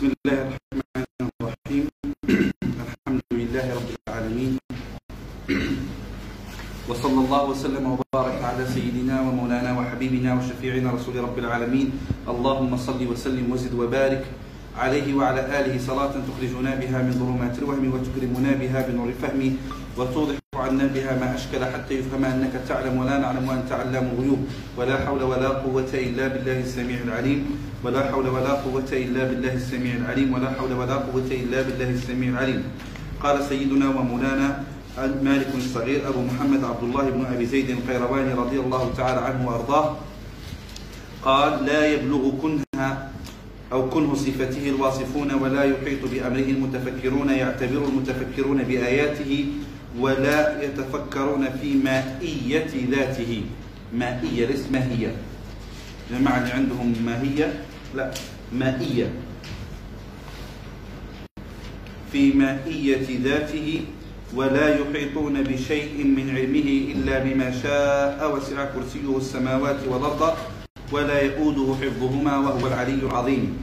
بسم الله الرحمن الرحيم. الحمد لله رب العالمين. وصلى الله وسلم وبارك على سيدنا ومولانا وحبيبنا وشفيعنا رسول رب العالمين. اللهم صل وسلم وزد وبارك عليه وعلى آله صلاة تخرجنا بها من ظلمات الوهم وتكرمنا بها بنور الفهم وتوضح عنا بها ما أشكل حتى يفهم أنك تعلم ولا نعلم وأنت علام الغيوب. ولا حول ولا قوة إلا بالله السميع العليم. ولا حول ولا قوة إلا بالله السميع العليم ولا حول ولا قوة إلا بالله السميع العليم. قال سيدنا ومولانا مالك الصغير أبو محمد عبد الله بن أبي زيد القيرواني رضي الله تعالى عنه وأرضاه. قال لا يبلغ كنها أو كنه صفته الواصفون ولا يحيط بأمره المتفكرون يعتبر المتفكرون بآياته ولا يتفكرون في مائية ذاته. مائية ليست ماهية. جماعة اللي عندهم ماهية لا مائية. في مائية ذاته ولا يحيطون بشيء من علمه إلا بما شاء وسع كرسيه السماوات والأرض ولا يؤوده حفظهما وهو العلي العظيم.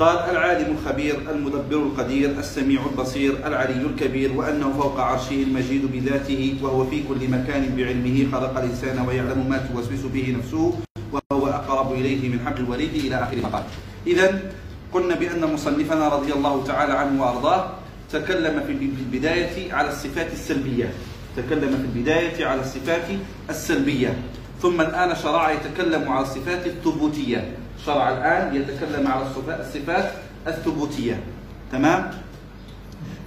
قال العالم الخبير المدبر القدير السميع البصير العلي الكبير وأنه فوق عرشه المجيد بذاته وهو في كل مكان بعلمه خلق الإنسان ويعلم ما توسوس به نفسه. وهو أقرب إليه من حق الوريد إلى آخر ما قال إذا قلنا بأن مصنفنا رضي الله تعالى عنه وأرضاه تكلم في البداية على الصفات السلبية. تكلم في البداية على الصفات السلبية. ثم الآن شرع يتكلم على الصفات الثبوتية. شرع الآن يتكلم على الصفات الثبوتية. تمام؟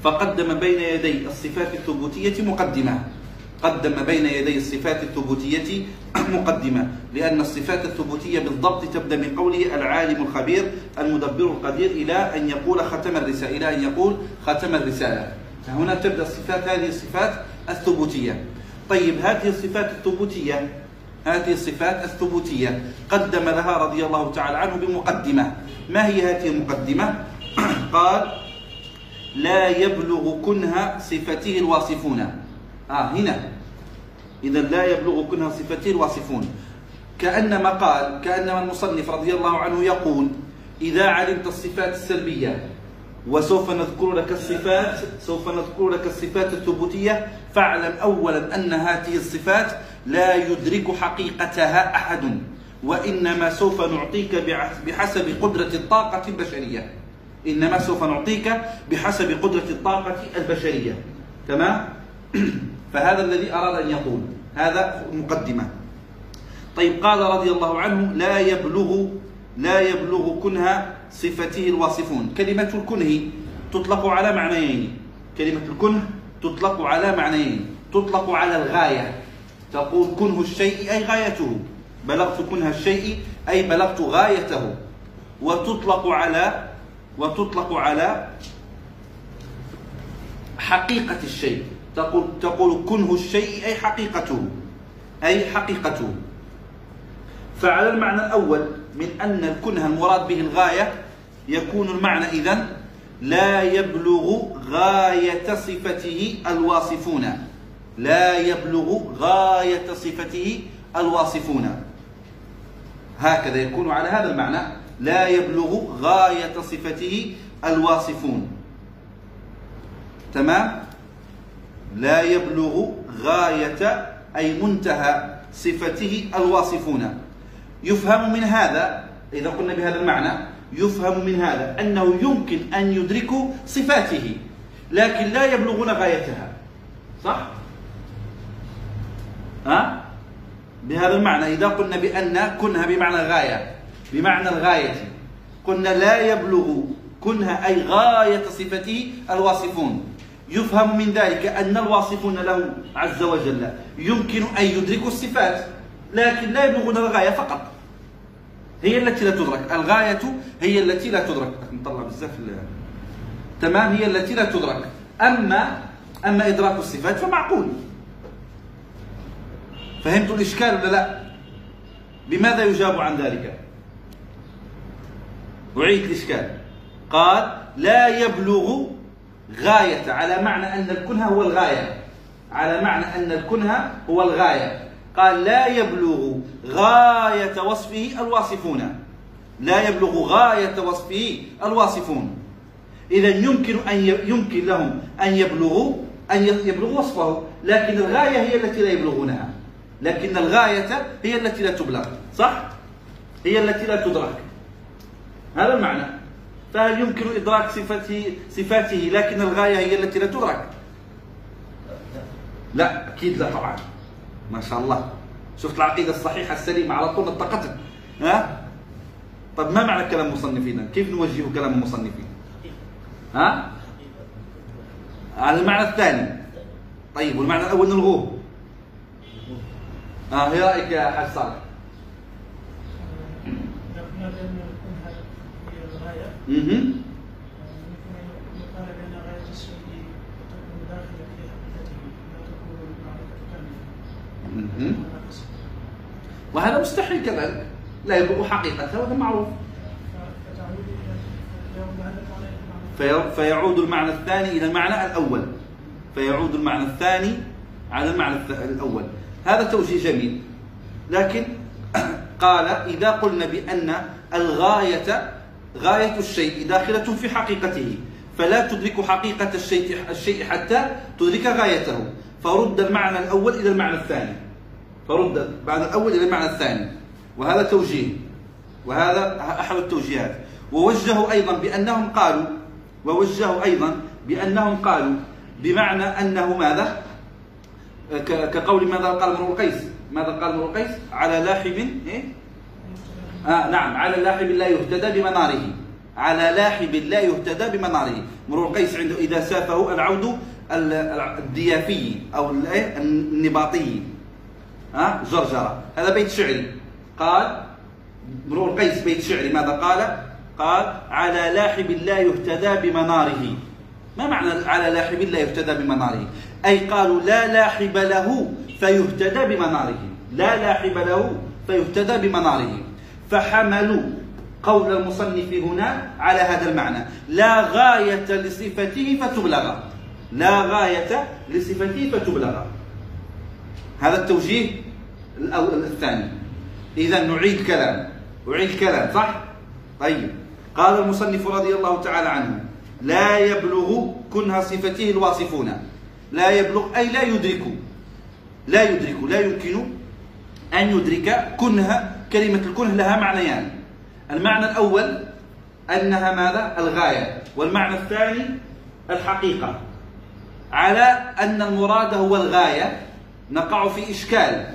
فقدم بين يدي الصفات الثبوتية مقدمة. قدم بين يدي الصفات الثبوتية مقدمة لأن الصفات الثبوتية بالضبط تبدأ من قوله العالم الخبير المدبر القدير إلى أن يقول ختم الرسالة إلى أن يقول ختم الرسالة. فهنا تبدأ الصفات هذه الصفات الثبوتية. طيب هذه الصفات الثبوتية هذه الصفات الثبوتية قدم لها رضي الله تعالى عنه بمقدمة. ما هي هذه المقدمة؟ قال لا يبلغ كنها صفته الواصفون. آه هنا. إذا لا يبلغ كنها صفته الواصفون كأنما قال كأنما المصنف رضي الله عنه يقول إذا علمت الصفات السلبية وسوف نذكر لك الصفات سوف نذكر لك الصفات الثبوتية فاعلم أولا أن هذه الصفات لا يدرك حقيقتها أحد وإنما سوف نعطيك بحسب قدرة الطاقة البشرية. إنما سوف نعطيك بحسب قدرة الطاقة البشرية. تمام؟ فهذا الذي أراد أن يقول. هذا مقدمة. طيب قال رضي الله عنه لا يبلغ لا يبلغ كنه صفته الواصفون. كلمة الكنه تطلق على معنيين. كلمة الكنه تطلق على معنيين. تطلق على الغاية. تقول كنه الشيء أي غايته. بلغت كنه الشيء أي بلغت غايته. وتطلق على وتطلق على حقيقة الشيء. تقول تقول كنه الشيء أي حقيقته. أي حقيقته. فعلى المعنى الأول من أن الكنه المراد به الغاية يكون المعنى إذن لا يبلغ غاية صفته الواصفون. لا يبلغ غاية صفته الواصفون. هكذا يكون على هذا المعنى لا يبلغ غاية صفته الواصفون. تمام؟ لا يبلغ غاية أي منتهى صفته الواصفون يفهم من هذا إذا قلنا بهذا المعنى يفهم من هذا أنه يمكن أن يدركوا صفاته لكن لا يبلغون غايتها صح؟ ها؟ بهذا المعنى إذا قلنا بأن كنها بمعنى غاية بمعنى الغاية قلنا لا يبلغ كنها أي غاية صفته الواصفون يفهم من ذلك أن الواصفون له عز وجل يمكن أن يدركوا الصفات لكن لا يبلغون الغاية فقط. هي التي لا تدرك. الغاية هي التي لا تدرك. نطلع بزاف تمام؟ هي التي لا تدرك. أما أما إدراك الصفات فمعقول. فهمت الإشكال ولا لا؟ بماذا يجاب عن ذلك؟ أعيد الإشكال. قال لا يبلغ غاية على معنى أن الكنه هو الغاية. على معنى أن الكنه هو الغاية. قال لا يبلغ غاية وصفه الواصفون. لا يبلغ غاية وصفه الواصفون. إذا يمكن أن يمكن لهم أن يبلغوا أن يبلغوا وصفه لكن الغاية هي التي لا يبلغونها. لكن الغاية هي التي لا تبلغ. صح؟ هي التي لا تدرك. هذا المعنى. فهل يمكن إدراك صفته صفاته لكن الغاية هي التي لا تدرك؟ لا أكيد لا طبعا ما شاء الله شفت العقيدة الصحيحة السليمة على طول نطقتك ها؟ طيب ما معنى كلام المصنفين؟ كيف نوجه كلام المصنفين؟ ها؟ على المعنى الثاني طيب والمعنى الأول نلغوه ها إيه رأيك يا حاج صالح؟ أها وهذا مستحيل كذلك. لا يبلغ حقيقته وهذا معروف. فيعود المعنى الثاني إلى المعنى الأول. فيعود المعنى الثاني على المعنى الأول. هذا توجيه جميل. لكن قال إذا قلنا بأن الغاية غاية الشيء داخلة في حقيقته فلا تدرك حقيقة الشيء الشيء حتى تدرك غايته. فرد المعنى الأول إلى المعنى الثاني. فرد المعنى الأول إلى المعنى الثاني. وهذا توجيه. وهذا أحد التوجيهات. ووجهوا أيضا بأنهم قالوا ووجهوا أيضا بأنهم قالوا بمعنى أنه ماذا؟ كقول ماذا قال امرؤ القيس؟ ماذا قال امرؤ القيس؟ على لاحب إيه؟ آه نعم. على لاحب لا يهتدى بمناره. على لاحب لا يهتدى بمناره. امرؤ القيس عنده إذا سافه العود الديافي أو إيه؟ النباطي. ها آه جرجرة هذا بيت شعري. قال امرؤ القيس بيت شعري. ماذا قال؟ قال على لاحب لا يهتدى بمناره. ما معنى على لاحب لا يهتدى بمناره؟ أي قالوا لا لاحب له فيهتدى بمناره. لا لاحب له فيهتدى بمناره. فحملوا قول المصنف هنا على هذا المعنى. لا غاية لصفته فتبلغ. لا غاية لصفته فتبلغ. هذا التوجيه الثاني. إذا نعيد كلام. أعيد كلام صح؟ طيب. قال المصنف رضي الله تعالى عنه لا يبلغ كنه صفته الواصفون. لا يبلغ أي لا يدرك. لا يدرك لا يمكن أن يدرك كنه كلمة الكنه لها معنيان. المعنى الأول أنها ماذا؟ الغاية. والمعنى الثاني الحقيقة. على أن المراد هو الغاية نقع في إشكال.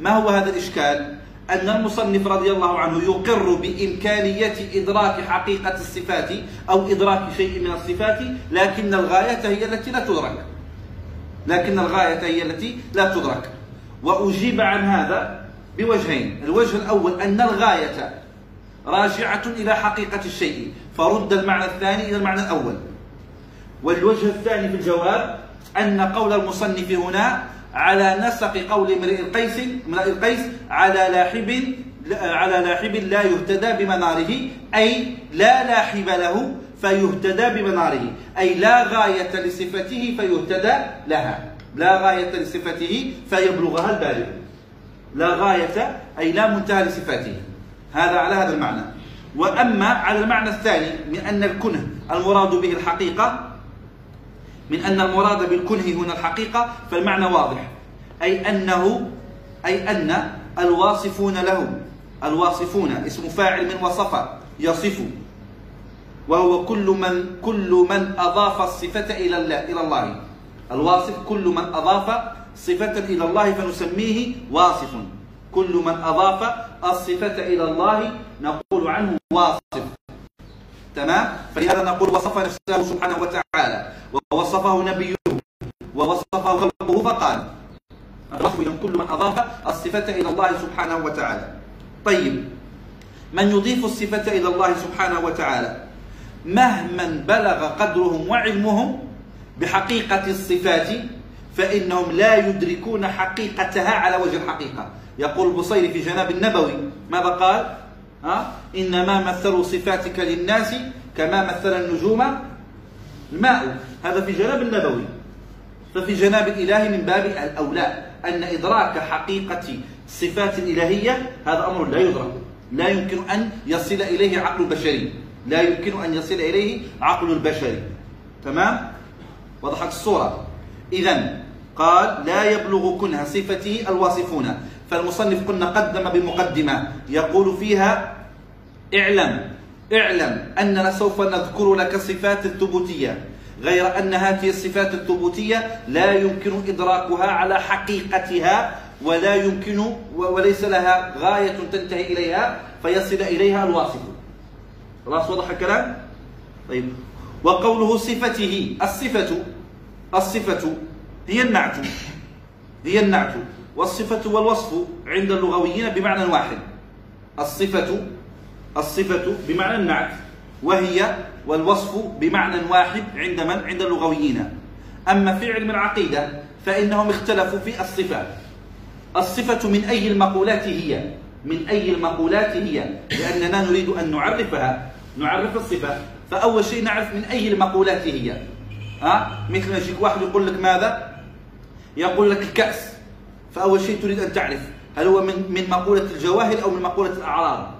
ما هو هذا الإشكال؟ أن المصنف رضي الله عنه يقر بإمكانية إدراك حقيقة الصفات أو إدراك شيء من الصفات لكن الغاية هي التي لا تدرك. لكن الغاية هي التي لا تدرك. وأجيب عن هذا بوجهين. الوجه الأول أن الغاية راجعة إلى حقيقة الشيء فرد المعنى الثاني إلى المعنى الأول. والوجه الثاني في الجواب أن قول المصنف هنا على نسق قول امرئ القيس امرئ القيس على لاحب على لاحب لا يهتدى بمناره أي لا لاحب له فيهتدى بمناره أي لا غاية لصفته فيهتدى لها. لا غاية لصفته فيبلغها البالغ. لا غاية أي لا منتهى لصفاته. هذا على هذا المعنى. وأما على المعنى الثاني من أن الكنه المراد به الحقيقة من أن المراد بالكنه هنا الحقيقة فالمعنى واضح. أي أنه أي أن الواصفون له الواصفون اسم فاعل من وصف يصف. وهو كل من كل من أضاف الصفة إلى الله. الواصف كل من أضاف صفة إلى الله فنسميه واصف. كل من أضاف الصفة إلى الله نقول عنه واصف. تمام؟ فلهذا نقول وصف نفسه سبحانه وتعالى. ووصفه نبيه. ووصفه خلقه فقال. كل من أضاف الصفة إلى الله سبحانه وتعالى. طيب. من يضيف الصفة إلى الله سبحانه وتعالى؟ مهما بلغ قدرهم وعلمهم بحقيقة الصفات فإنهم لا يدركون حقيقتها على وجه الحقيقة. يقول البصيري في جناب النبوي ماذا قال ها؟ إنما مثلوا صفاتك للناس كما مثل النجوم الماء. هذا في جناب النبوي. ففي جناب الإله من باب الأولى أن إدراك حقيقة صفات الإلهية هذا أمر لا يدرك. لا يمكن أن يصل إليه عقل البشري. لا يمكن أن يصل إليه عقل البشري. تمام؟ وضحت الصورة. إذا قال لا يبلغ كنه صفته الواصفون. فالمصنف قلنا قدم بمقدمة. يقول فيها اعلم اعلم أننا سوف نذكر لك صفات الثبوتية. غير أن هذه الصفات الثبوتية لا يمكن إدراكها على حقيقتها ولا يمكن وليس لها غاية تنتهي إليها فيصل إليها الواصف. خلاص وضح الكلام؟ طيب. وقوله صفته الصفة الصفة هي النعت. هي النعت. والصفة والوصف عند اللغويين بمعنى واحد. الصفة الصفة بمعنى النعت. وهي والوصف بمعنى واحد عند من؟ عند اللغويين. أما في علم العقيدة فإنهم اختلفوا في الصفة. الصفة من أي المقولات هي؟ من أي المقولات هي؟ لأننا نريد أن نعرفها. نعرف الصفة. فأول شيء نعرف من أي المقولات هي. ها؟ مثل ما يجيك واحد يقول لك ماذا؟ يقول لك الكأس فأول شيء تريد أن تعرف هل هو من من مقولة الجواهر أو من مقولة الأعراض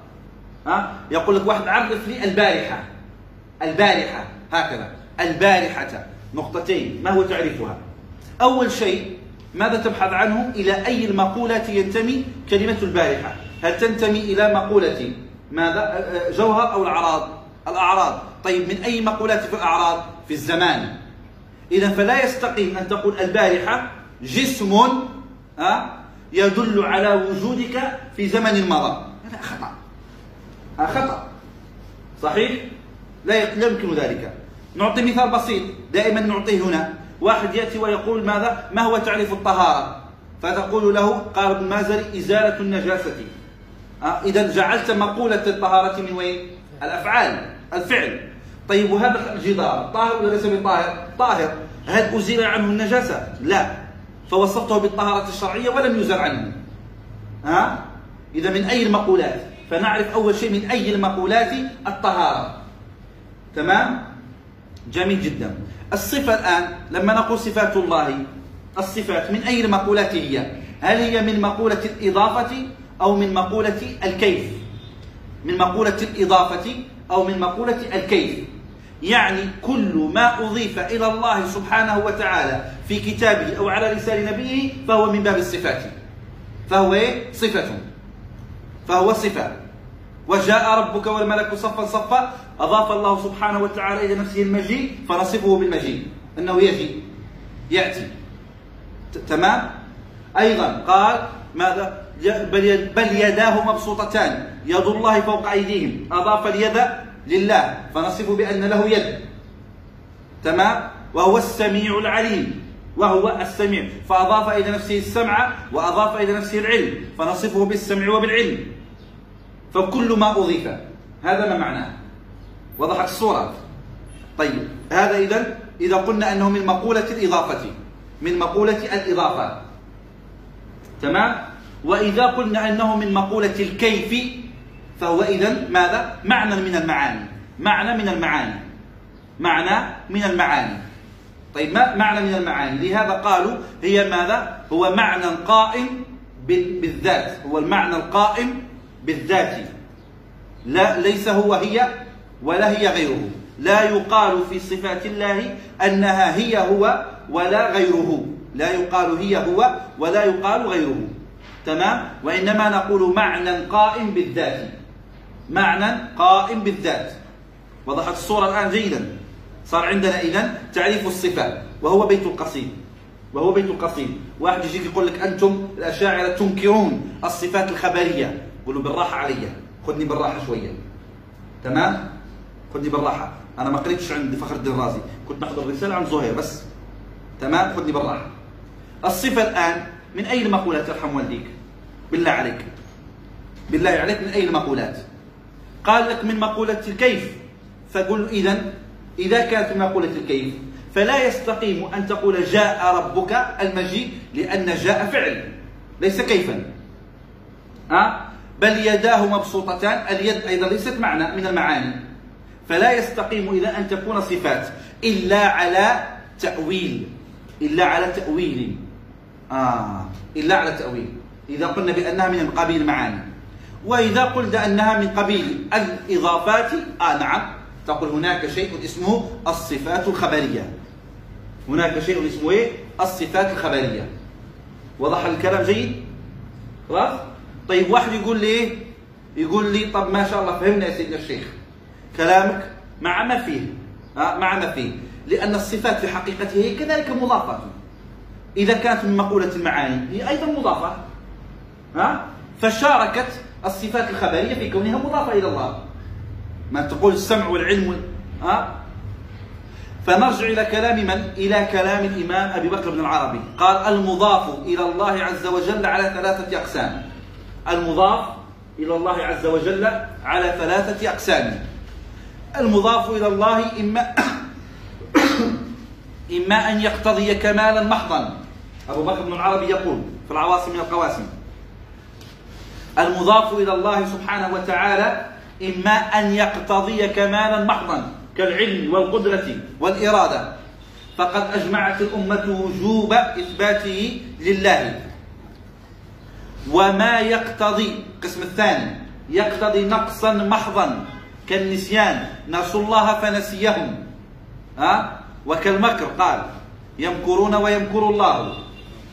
ها؟ يقول لك واحد عرف لي البارحة. البارحة. هكذا. البارحة. نقطتين. ما هو تعريفها؟ أول شيء ماذا تبحث عنه؟ إلى أي المقولات ينتمي كلمة البارحة؟ هل تنتمي إلى مقولة ماذا؟ جوهر أو الأعراض الأعراض طيب من أي مقولات في الأعراض في الزمان. إذا فلا يستقيم أن تقول البارحة جسم يدل على وجودك في زمن مضى. هذا خطأ. خطأ. صحيح؟ لا يمكن ذلك. نعطي مثال بسيط. دائما نعطيه هنا. واحد يأتي ويقول ماذا؟ ما هو تعريف الطهارة؟ فتقول له قال ابن مازري إزالة النجاسة. إذا جعلت مقولة الطهارة من وين؟ الأفعال الفعل. طيب وهذا الجدار طاهر ولا ليس بطاهر؟ طاهر. هل أزيل عنه النجاسة؟ لا. فوصفته بالطهارة الشرعية ولم يزل عنه. ها؟ إذا من أي المقولات؟ فنعرف أول شيء من أي المقولات الطهارة. تمام؟ جميل جدا. الصفة الآن لما نقول صفات الله الصفات من أي المقولات هي؟ هل هي من مقولة الإضافة أو من مقولة الكيف؟ من مقولة الإضافة أو من مقولة الكيف؟ يعني كل ما أضيف إلى الله سبحانه وتعالى في كتابه أو على لسان نبيه فهو من باب الصفات. فهو إيه؟ صفة. فهو صفة. وجاء ربك والملك صفا صفا أضاف الله سبحانه وتعالى إلى نفسه المجيء فنصفه بالمجيء. أنه يجي. يأتي. تمام؟ أيضا قال ماذا؟ بل, يداه مبسوطتان. يد الله فوق أيديهم. أضاف اليد لله. فنصفه بأن له يد. تمام؟ وهو السميع العليم. وهو السميع. فأضاف إلى نفسه السمع وأضاف إلى نفسه العلم فنصفه بالسمع وبالعلم. فكل ما أضيف. هذا ما معناه؟ وضحت الصورة. طيب هذا إذا إذا قلنا أنه من مقولة الإضافة من مقولة الإضافة. تمام؟ وإذا قلنا أنه من مقولة الكيف فهو إذا ماذا؟ معنى من المعاني. معنى من المعاني. معنى من المعاني. طيب ما معنى من المعاني؟ لهذا قالوا هي ماذا؟ هو معنى قائم بالذات. هو المعنى القائم بالذات. لا ليس هو هي ولا هي غيره. لا يقال في صفات الله أنها هي هو ولا غيره. لا يقال هي هو ولا يقال غيره. تمام؟ وإنما نقول معنى قائم بالذات. معنى قائم بالذات. وضحت الصورة الآن جيدا. صار عندنا إذن تعريف الصفات. وهو بيت القصيد. وهو بيت القصيد. واحد يجيك يقول لك أنتم الأشاعرة تنكرون الصفات الخبرية. قولوا بالراحة علي خذني بالراحة شوية. تمام؟ خذني بالراحة. أنا ما قريتش عند فخر الدين الرازي كنت نحضر رسالة عن زهير بس. تمام؟ خذني بالراحة. الصفة الآن من أي المقولات يرحم والديك؟ بالله عليك. بالله عليك من أي المقولات قال لك من مقولة الكيف. فقل إذا إذا كانت مقولة الكيف فلا يستقيم أن تقول جاء ربك المجيء لأن جاء فعل ليس كيفا. أه؟ بل يداه مبسوطتان اليد أيضا ليست معنى من المعاني. فلا يستقيم إذا أن تكون صفات إلا على تأويل إلا على تأويل. آه إلا على تأويل. إذا قلنا بأنها من قبيل المعاني وإذا قلت أنها من قبيل الإضافات آه نعم. تقول هناك شيء اسمه الصفات الخبرية. هناك شيء اسمه إيه؟ الصفات الخبرية. وضح الكلام جيد؟ خلاص؟ طيب واحد يقول لي إيه؟ يقول لي طب ما شاء الله فهمنا يا سيدنا الشيخ. كلامك مع ما فيه؟ آه مع ما فيه. لأن الصفات في حقيقتها هي كذلك مضافة. إذا كانت من مقولة المعاني هي أيضا مضافة. ها؟ فشاركت الصفات الخبرية في كونها مضافة إلى الله. ما تقول السمع والعلم ها؟ فنرجع إلى كلام من؟ إلى كلام الإمام أبي بكر بن العربي. قال المضاف إلى الله عز وجل على ثلاثة أقسام. المضاف إلى الله عز وجل على ثلاثة أقسام. المضاف إلى الله إما إما أن يقتضي كمالا محضا. أبو بكر بن العربي يقول في العواصم من القواسم. المضاف إلى الله سبحانه وتعالى إما أن يقتضي كمالا محضا كالعلم والقدرة والإرادة. فقد أجمعت الأمة وجوب إثباته لله. وما يقتضي القسم الثاني يقتضي نقصا محضا كالنسيان. نسوا الله فنسيهم. ها؟ وكالمكر قال يمكرون ويمكر الله.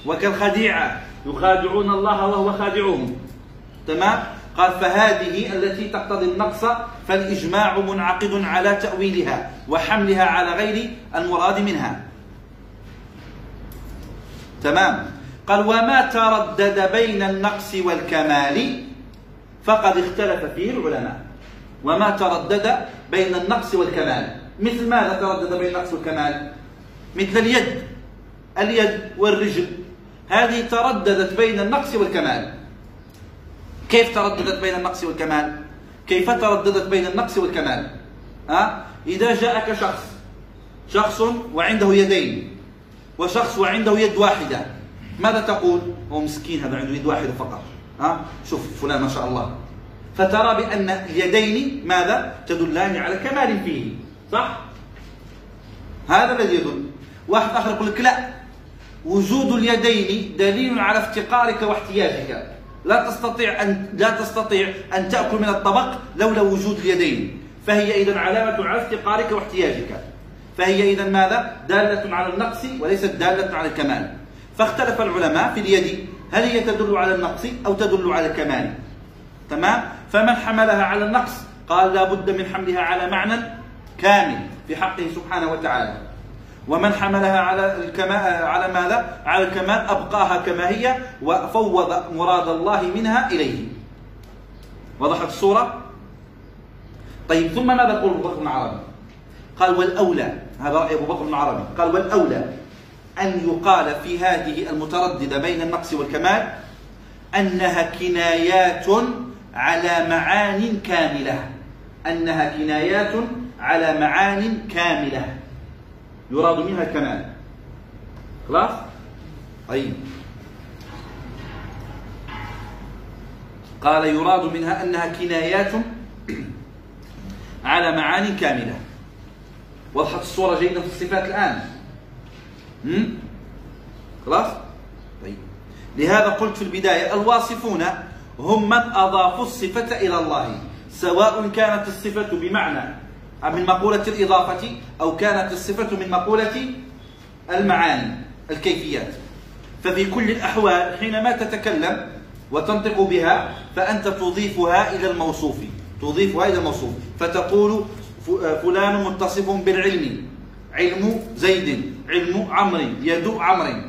وكالخديعة يخادعون الله وهو خادعهم. تمام؟ قال فهذه التي تقتضي النقص فالإجماع منعقد على تأويلها وحملها على غير المراد منها. تمام. قال وما تردد بين النقص والكمال فقد اختلف فيه العلماء. وما تردد بين النقص والكمال. مثل ماذا تردد بين النقص والكمال؟ مثل اليد اليد والرجل. هذه ترددت بين النقص والكمال. كيف ترددت بين النقص والكمال؟ كيف ترددت بين النقص والكمال؟ ها؟ إذا جاءك شخص شخص وعنده يدين وشخص وعنده يد واحدة ماذا تقول؟ هو مسكين هذا عنده يد واحدة فقط. ها؟ شوف فلان ما شاء الله. فترى بأن اليدين ماذا؟ تدلان على كمال فيه. صح؟ هذا الذي يدل. واحد آخر يقول لك لا. وجود اليدين دليل على افتقارك واحتياجك. لا تستطيع أن لا تستطيع أن تأكل من الطبق لولا وجود اليدين. فهي إذا علامة على افتقارك واحتياجك. فهي إذا ماذا؟ دالة على النقص وليست دالة على الكمال. فاختلف العلماء في اليد. هل هي تدل على النقص أو تدل على الكمال؟ تمام؟ فمن حملها على النقص؟ قال لا بد من حملها على معنى كامل في حقه سبحانه وتعالى. ومن حملها على الكمال على ماذا؟ على الكمال أبقاها كما هي وفوض مراد الله منها إليه. وضحت الصورة؟ طيب ثم ماذا يقول أبو بكر بن عربي؟ قال والأولى هذا رأي أبو بكر بن عربي قال والأولى أن يقال في هذه المترددة بين النقص والكمال أنها كنايات على معان كاملة أنها كنايات على معان كاملة يراد منها الكمال خلاص؟ طيب. قال يراد منها أنها كنايات على معاني كاملة. وضحت الصورة جيدة في الصفات الآن. خلاص؟ طيب. لهذا قلت في البداية الواصفون هم من أضافوا الصفة إلى الله سواء كانت الصفة بمعنى من مقولة الإضافة أو كانت الصفة من مقولة المعاني الكيفيات. ففي كل الأحوال حينما تتكلم وتنطق بها فأنت تضيفها إلى الموصوف تضيفها إلى الموصوف. فتقول فلان متصف بالعلم علم زيد علم عمرو يد عمرو.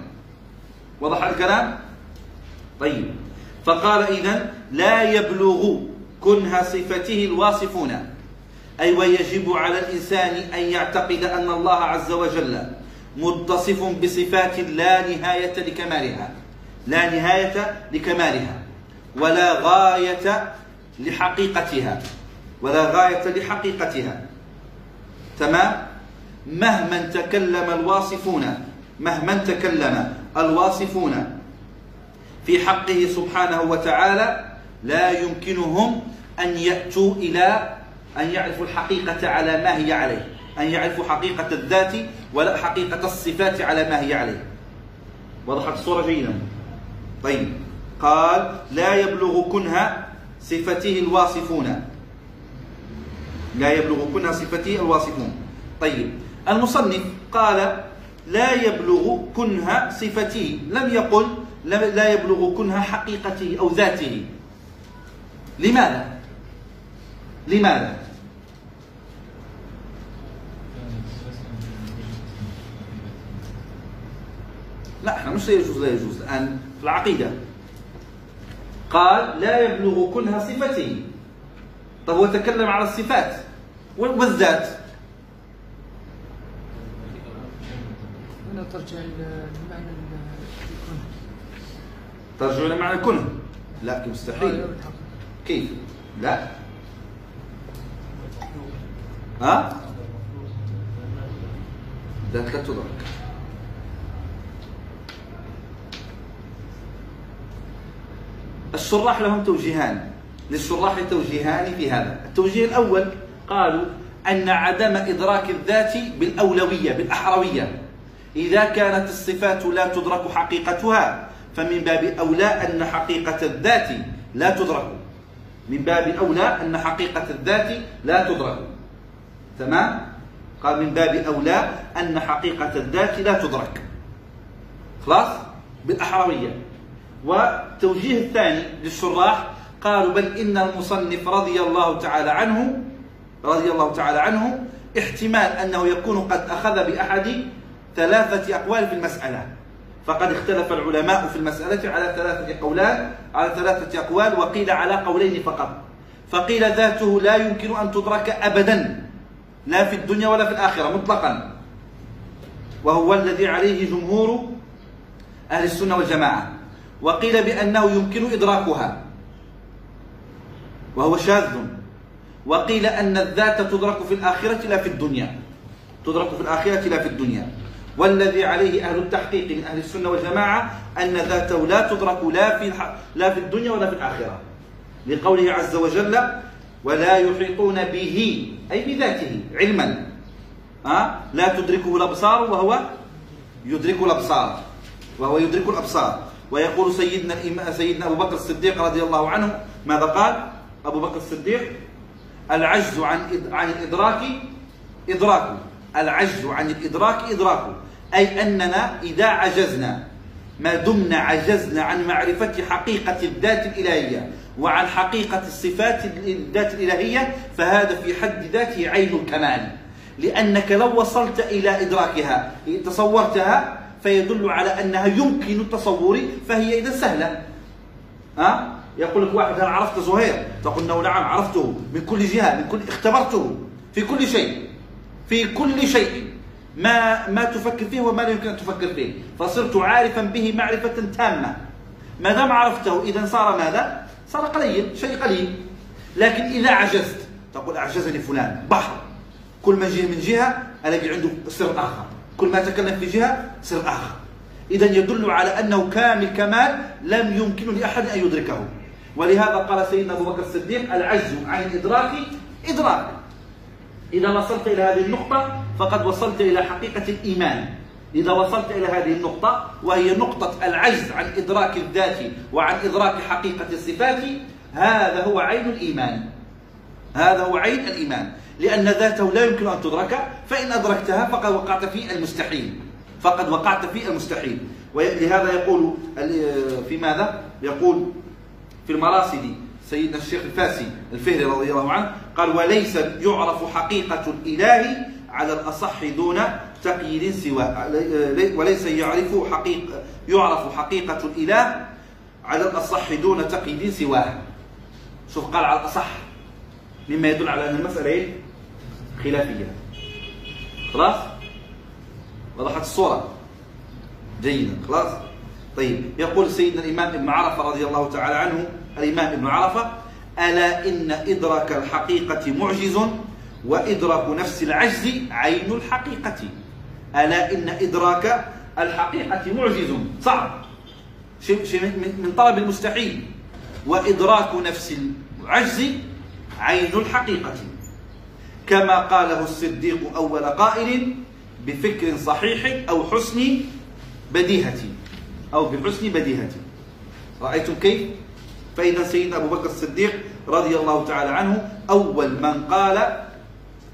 وضح الكلام؟ طيب. فقال إذا لا يبلغ كنه صفته الواصفون. أي ويجب على الإنسان أن يعتقد أن الله عز وجل متصف بصفات لا نهاية لكمالها. لا نهاية لكمالها. ولا غاية لحقيقتها. ولا غاية لحقيقتها. تمام؟ مهما تكلم الواصفون مهما تكلم الواصفون في حقه سبحانه وتعالى لا يمكنهم أن يأتوا إلى أن يعرفوا الحقيقة على ما هي عليه أن يعرفوا حقيقة الذات ولا حقيقة الصفات على ما هي عليه. وضحت الصورة جيدا. طيب. قال لا يبلغ كنها صفته الواصفون. لا يبلغ كنها صفته الواصفون. طيب. المصنف قال لا يبلغ كنها صفته لم يقل لا يبلغ كنها حقيقته أو ذاته. لماذا؟ لماذا؟ لا إحنا مش لا يجوز لا يجوز. الآن في العقيدة. قال لا يبلغ كنها صفته طب هو تكلم على الصفات والذات. هنا ترجع لمعنى الكون. ترجع إلى معنى الكنه لا مستحيل. كيف؟ لا. ها؟ ذات لا تدرك. الشراح لهم توجيهان. للشراح توجيهان في هذا. التوجيه الأول قالوا أن عدم إدراك الذات بالأولوية بالأحروية. إذا كانت الصفات لا تدرك حقيقتها فمن باب أولى أن حقيقة الذات لا تدرك. من باب أولى أن حقيقة الذات لا تدرك. تمام؟ قال من باب أولى أن حقيقة الذات لا تدرك. خلاص؟ بالأحروية. والتوجيه الثاني للشراح قالوا بل إن المصنف رضي الله تعالى عنه رضي الله تعالى عنه احتمال أنه يكون قد أخذ بأحد ثلاثة أقوال في المسألة. فقد اختلف العلماء في المسألة على ثلاثة قولان على ثلاثة أقوال وقيل على قولين فقط. فقيل ذاته لا يمكن أن تدرك أبدا لا في الدنيا ولا في الآخرة مطلقا. وهو الذي عليه جمهور أهل السنة والجماعة. وقيل بأنه يمكن إدراكها. وهو شاذ. وقيل أن الذات تدرك في الآخرة لا في الدنيا. تدرك في الآخرة لا في الدنيا. والذي عليه أهل التحقيق من أهل السنة والجماعة أن ذاته لا تدرك لا في لا في الدنيا ولا في الآخرة. لقوله عز وجل ولا يحيطون به أي بذاته علما. أه؟ لا تدركه الأبصار وهو يدرك الأبصار. وهو يدرك الأبصار. ويقول سيدنا سيدنا أبو بكر الصديق رضي الله عنه ماذا قال؟ أبو بكر الصديق العجز عن عن الإدراك إدراك العجز عن الإدراك إدراك أي أننا إذا عجزنا ما دمنا عجزنا عن معرفة حقيقة الذات الإلهية وعن حقيقة الصفات الذات الإلهية فهذا في حد ذاته عين الكمال. لأنك لو وصلت إلى إدراكها تصورتها فيدل على أنها يمكن التصور فهي إذا سهلة. ها؟ يقول لك واحد هل عرفت زهير؟ تقول له نعم عرفته. من كل جهة من كل اختبرته. في كل شيء. في كل شيء. ما ما تفكر فيه وما لا يمكن أن تفكر فيه. فصرت عارفا به معرفة تامة. ما دام عرفته؟ إذا صار ماذا؟ صار قليل شيء قليل. لكن إذا عجزت تقول أعجزني فلان بحر. كل ما جه من جهة ألاقي عنده سر آخر. كل ما تكلم في جهة سر آخر. اذا يدل على أنه كامل كمال لم يمكن لأحد أن يدركه. ولهذا قال سيدنا أبو بكر الصديق العجز عن الإدراك إدراك. إذا وصلت إلى هذه النقطة فقد وصلت إلى حقيقة الإيمان. إذا وصلت إلى هذه النقطة وهي نقطة العجز عن إدراك الذات وعن إدراك حقيقة الصفات هذا هو عين الإيمان. هذا هو عين الإيمان. لأن ذاته لا يمكن أن تدرك فإن أدركتها فقد وقعت في المستحيل. فقد وقعت في المستحيل. ولهذا يقول في ماذا؟ يقول في المراصد سيدنا الشيخ الفاسي الفهري رضي الله عنه قال وليس يعرف حقيقة الإله على الأصح دون تقييد سواه. وليس يعرف حقيقة يعرف حقيقة الإله على الأصح دون تقييد سواه. شوف قال على الأصح. مما يدل على أن المسألة إيه؟ خلافية. خلاص؟ وضحت الصورة. جيدا. خلاص؟ طيب. يقول سيدنا الإمام ابن عرفة رضي الله تعالى عنه الإمام ابن عرفة ألا إن إدراك الحقيقة معجز وإدراك نفس العجز عين الحقيقة. ألا إن إدراك الحقيقة معجز. صعب شيء من طلب المستحيل. وإدراك نفس العجز عين الحقيقة. كما قاله الصديق أول قائل بفكر صحيح أو حسن بديهة أو بحسن بديهة رأيتم كيف؟ فإذا سيدنا أبو بكر الصديق رضي الله تعالى عنه أول من قال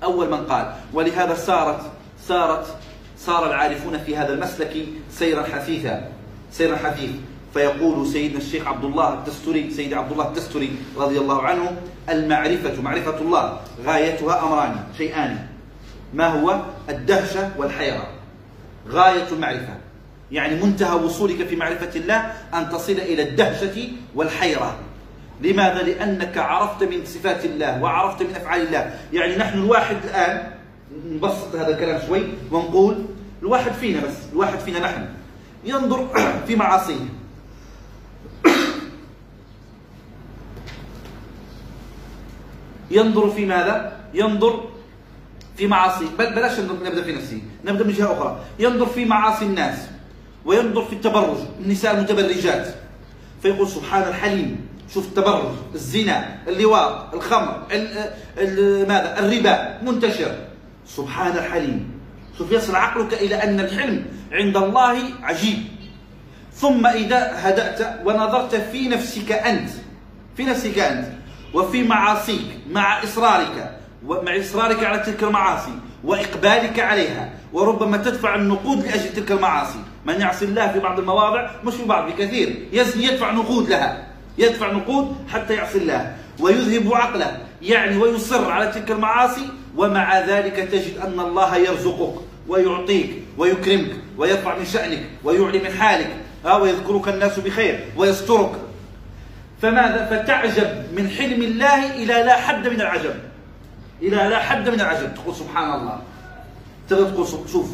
أول من قال ولهذا سارت سارت صار العارفون في هذا المسلك سيرا حثيثا سيرا حثيث فيقول سيدنا الشيخ عبد الله الدستوري سيد عبد الله الدستوري رضي الله عنه المعرفة معرفة الله غايتها أمران شيئان. ما هو؟ الدهشة والحيرة. غاية المعرفة. يعني منتهى وصولك في معرفة الله أن تصل إلى الدهشة والحيرة. لماذا؟ لأنك عرفت من صفات الله وعرفت من أفعال الله. يعني نحن الواحد الآن نبسط هذا الكلام شوي ونقول الواحد فينا بس الواحد فينا نحن. ينظر في معاصيه. ينظر في ماذا؟ ينظر في معاصي. بل بلاش نبدا في نفسه نبدأ من جهة أخرى. ينظر في معاصي الناس. وينظر في التبرج. النساء المتبرجات. فيقول سبحان الحليم. شوف التبرج. الزنا اللواط الخمر ماذا؟ الربا. منتشر. سبحان الحليم. شوف يصل عقلك إلى أن الحلم عند الله عجيب. ثم إذا هدأت ونظرت في نفسك أنت. في نفسك أنت. وفي معاصيك مع إصرارك ومع إصرارك على تلك المعاصي وإقبالك عليها وربما تدفع النقود لأجل تلك المعاصي. من يعصي الله في بعض المواضع مش في بعض بكثير يزني يدفع نقود لها يدفع نقود حتى يعصي الله ويذهب عقله يعني ويصر على تلك المعاصي ومع ذلك تجد أن الله يرزقك ويعطيك ويكرمك ويرفع من شأنك ويعلي من حالك. ويذكرك الناس بخير ويسترك. فماذا؟ فتعجب من حلم الله إلى لا حد من العجب. إلى لا حد من العجب. تقول سبحان الله. تقول شوف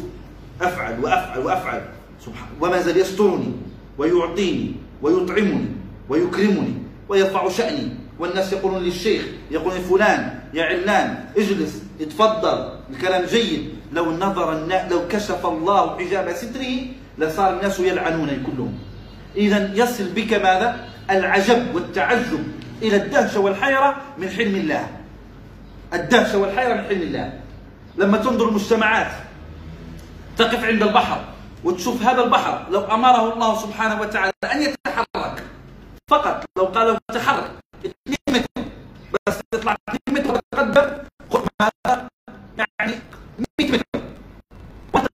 أفعل وأفعل وأفعل. سبحان وما زال يسترني ويعطيني ويطعمني ويكرمني ويرفع شأني. والناس يقولون للشيخ يقولون فلان يا علان اجلس اتفضل. الكلام جيد. لو نظر. لو كشف الله حجاب ستره لصار الناس يلعنونني كلهم. إذا يصل بك ماذا؟ العجب والتعجب إلى الدهشة والحيرة من حلم الله. الدهشة والحيرة من حلم الله. لما تنظر المجتمعات تقف عند البحر وتشوف هذا البحر لو أمره الله سبحانه وتعالى أن يتحرك فقط لو قال تحرك 2 متر بس تطلع 2 متر ماذا؟ يعني 100 متر.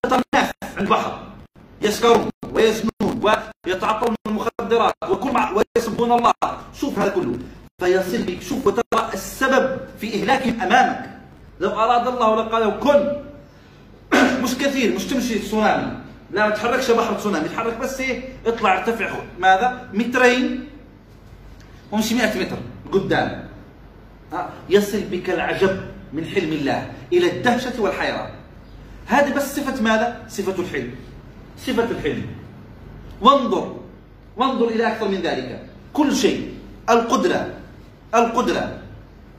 الناس عند البحر. يسكرون ويزنون. ويتعاطون المخدرات وكل مع ويسبون الله. شوف هذا كله. فيصل بك. شوف وترى السبب في إهلاكهم أمامك. لو أراد الله لقال كن. مش كثير. مش تمشي تسونامي. لا ما تحركش بحر تسونامي. تحرك بس إيه؟ اطلع ارتفع. ماذا؟ مترين. وامشي 100 متر قدام. يصل بك العجب من حلم الله إلى الدهشة والحيره هذه بس صفة ماذا؟ صفة الحلم. صفة الحلم. وانظر وانظر إلى أكثر من ذلك. كل شيء القدرة القدرة.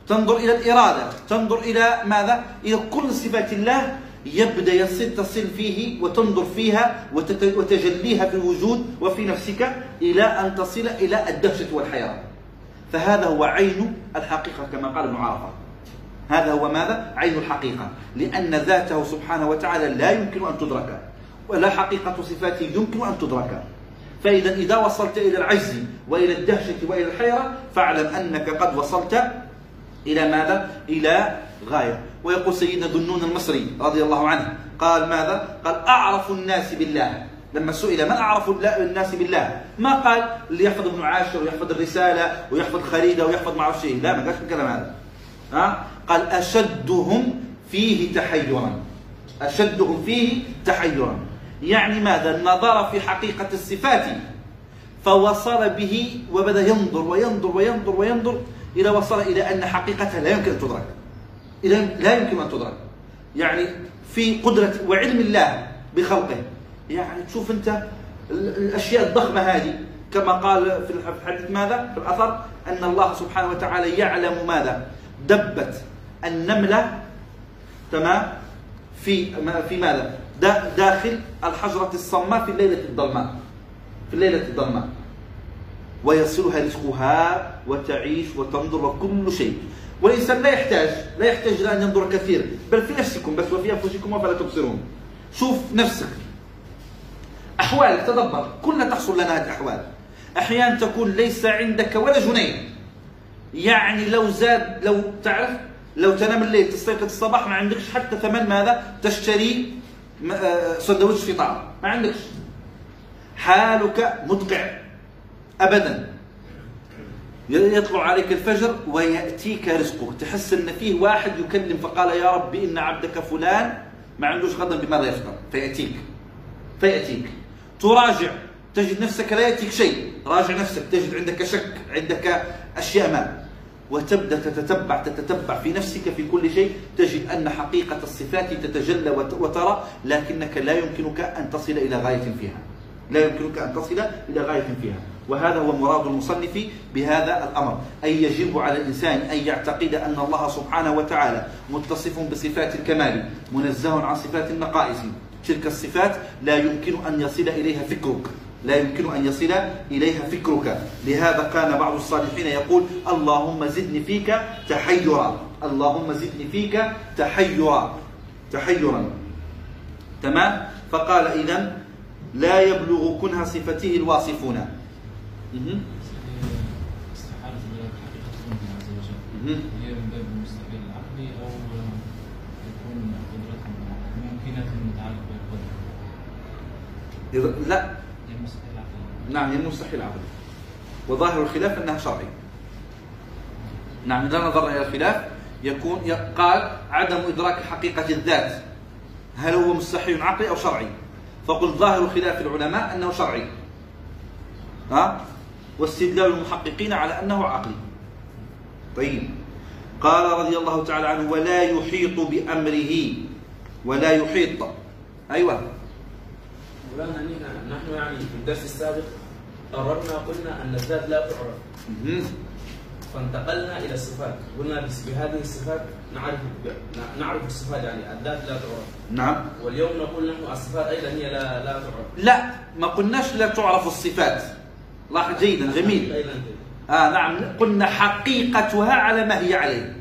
تنظر إلى الإرادة تنظر إلى ماذا؟ إلى كل صفات الله يبدأ يصل تصل فيه وتنظر فيها وتجليها في الوجود وفي نفسك إلى أن تصل إلى الدهشة والحيرة. فهذا هو عين الحقيقة كما قال ابن عرفة. هذا هو ماذا؟ عين الحقيقة. لأن ذاته سبحانه وتعالى لا يمكن أن تدرك. ولا حقيقة صفاته يمكن أن تدرك. فإذا إذا وصلت إلى العجز وإلى الدهشة وإلى الحيرة فاعلم أنك قد وصلت إلى ماذا؟ إلى غاية. ويقول سيدنا ذنون المصري رضي الله عنه قال ماذا؟ قال أعرف الناس بالله. لما سئل من أعرف الناس بالله؟ ما قال؟ اللي يحفظ ابن عاشر ويحفظ الرسالة ويحفظ خريدة ويحفظ معه شيء. لا ما قالش الكلام هذا. ها؟ قال أشدهم فيه تحيرا. أشدهم فيه تحيرا. يعني ماذا؟ نظر في حقيقة الصفات. فوصل به وبدأ ينظر وينظر وينظر وينظر إلى وصل إلى أن حقيقتها لا يمكن أن تدرك. إذا لا يمكن أن تدرك. يعني في قدرة وعلم الله بخلقه. يعني تشوف أنت الأشياء الضخمة هذه. كما قال في الحديث ماذا؟ في الأثر أن الله سبحانه وتعالى يعلم ماذا؟ دبت النملة. تمام؟ في في ماذا؟ داخل الحجرة الصماء في الليلة الظلماء في الليلة الظلماء ويصلها رزقها وتعيش وتنظر وكل شيء. والإنسان لا يحتاج لا يحتاج إلى أن ينظر كثير. بل في نفسكم بس وفي أنفسكم فلا تبصرون. شوف نفسك. أحوالك تدبر. كلنا تحصل لنا هذه الأحوال. أحيانا تكون ليس عندك ولا جنيه. يعني لو زاد لو تعرف لو تنام الليل تستيقظ الصباح ما عندكش حتى ثمن ماذا؟ تشتري آه، سندويش فطار ما عندكش. حالك مدقع. أبدا. يطلع عليك الفجر ويأتيك رزقك تحس أن فيه واحد يكلم فقال يا رب إن عبدك فلان. ما عندوش غدا بماذا يفطر فيأتيك. فيأتيك. تراجع. تجد نفسك لا يأتيك شيء. راجع نفسك. تجد عندك شك عندك أشياء ما. وتبدأ تتتبع تتتبع في نفسك في كل شيء تجد أن حقيقة الصفات تتجلى وترى لكنك لا يمكنك أن تصل إلى غاية فيها. لا يمكنك أن تصل إلى غاية فيها. وهذا هو مراد المصنف بهذا الأمر. أي يجب على الإنسان أن يعتقد أن الله سبحانه وتعالى متصف بصفات الكمال منزه عن صفات النقائص. تلك الصفات لا يمكن أن يصل إليها فكرك. لا يمكن أن يصل إليها فكرك. لهذا كان بعض الصالحين يقول اللهم زدني فيك تحيرا. اللهم زدني فيك تحيرا. تحيرا. تمام؟ فقال إذا لا يبلغ كنه صفته الواصفون. استحالة حقيقة عز وجل هي من باب المستحيل العقلي أو يكون قدرته ممكنة متعلقة بالقدرة لا. نعم هي المستحيل عقلي وظاهر الخلاف أنها شرعي نعم إذا نظرنا إلى الخلاف يكون قال عدم إدراك حقيقة الذات. هل هو مستحيل عقلي أو شرعي؟ فقل ظاهر خلاف العلماء أنه شرعي. ها؟ واستدلال المحققين على أنه عقلي. طيب. قال رضي الله تعالى عنه ولا يحيط بأمره. ولا يحيط. أيوة. مولانا نحن يعني في الدرس السابق قررنا قلنا أن الذات لا تعرف. فانتقلنا إلى الصفات. قلنا بهذه الصفات نعرف نعرف الصفات يعني الذات لا تعرف. نعم. واليوم نقول نحن الصفات أيضا هي لا لا تعرف. لا ما قلناش لا تعرف الصفات. لاحظ جيدا جميل. آه نعم. قلنا حقيقتها على ما هي عليه.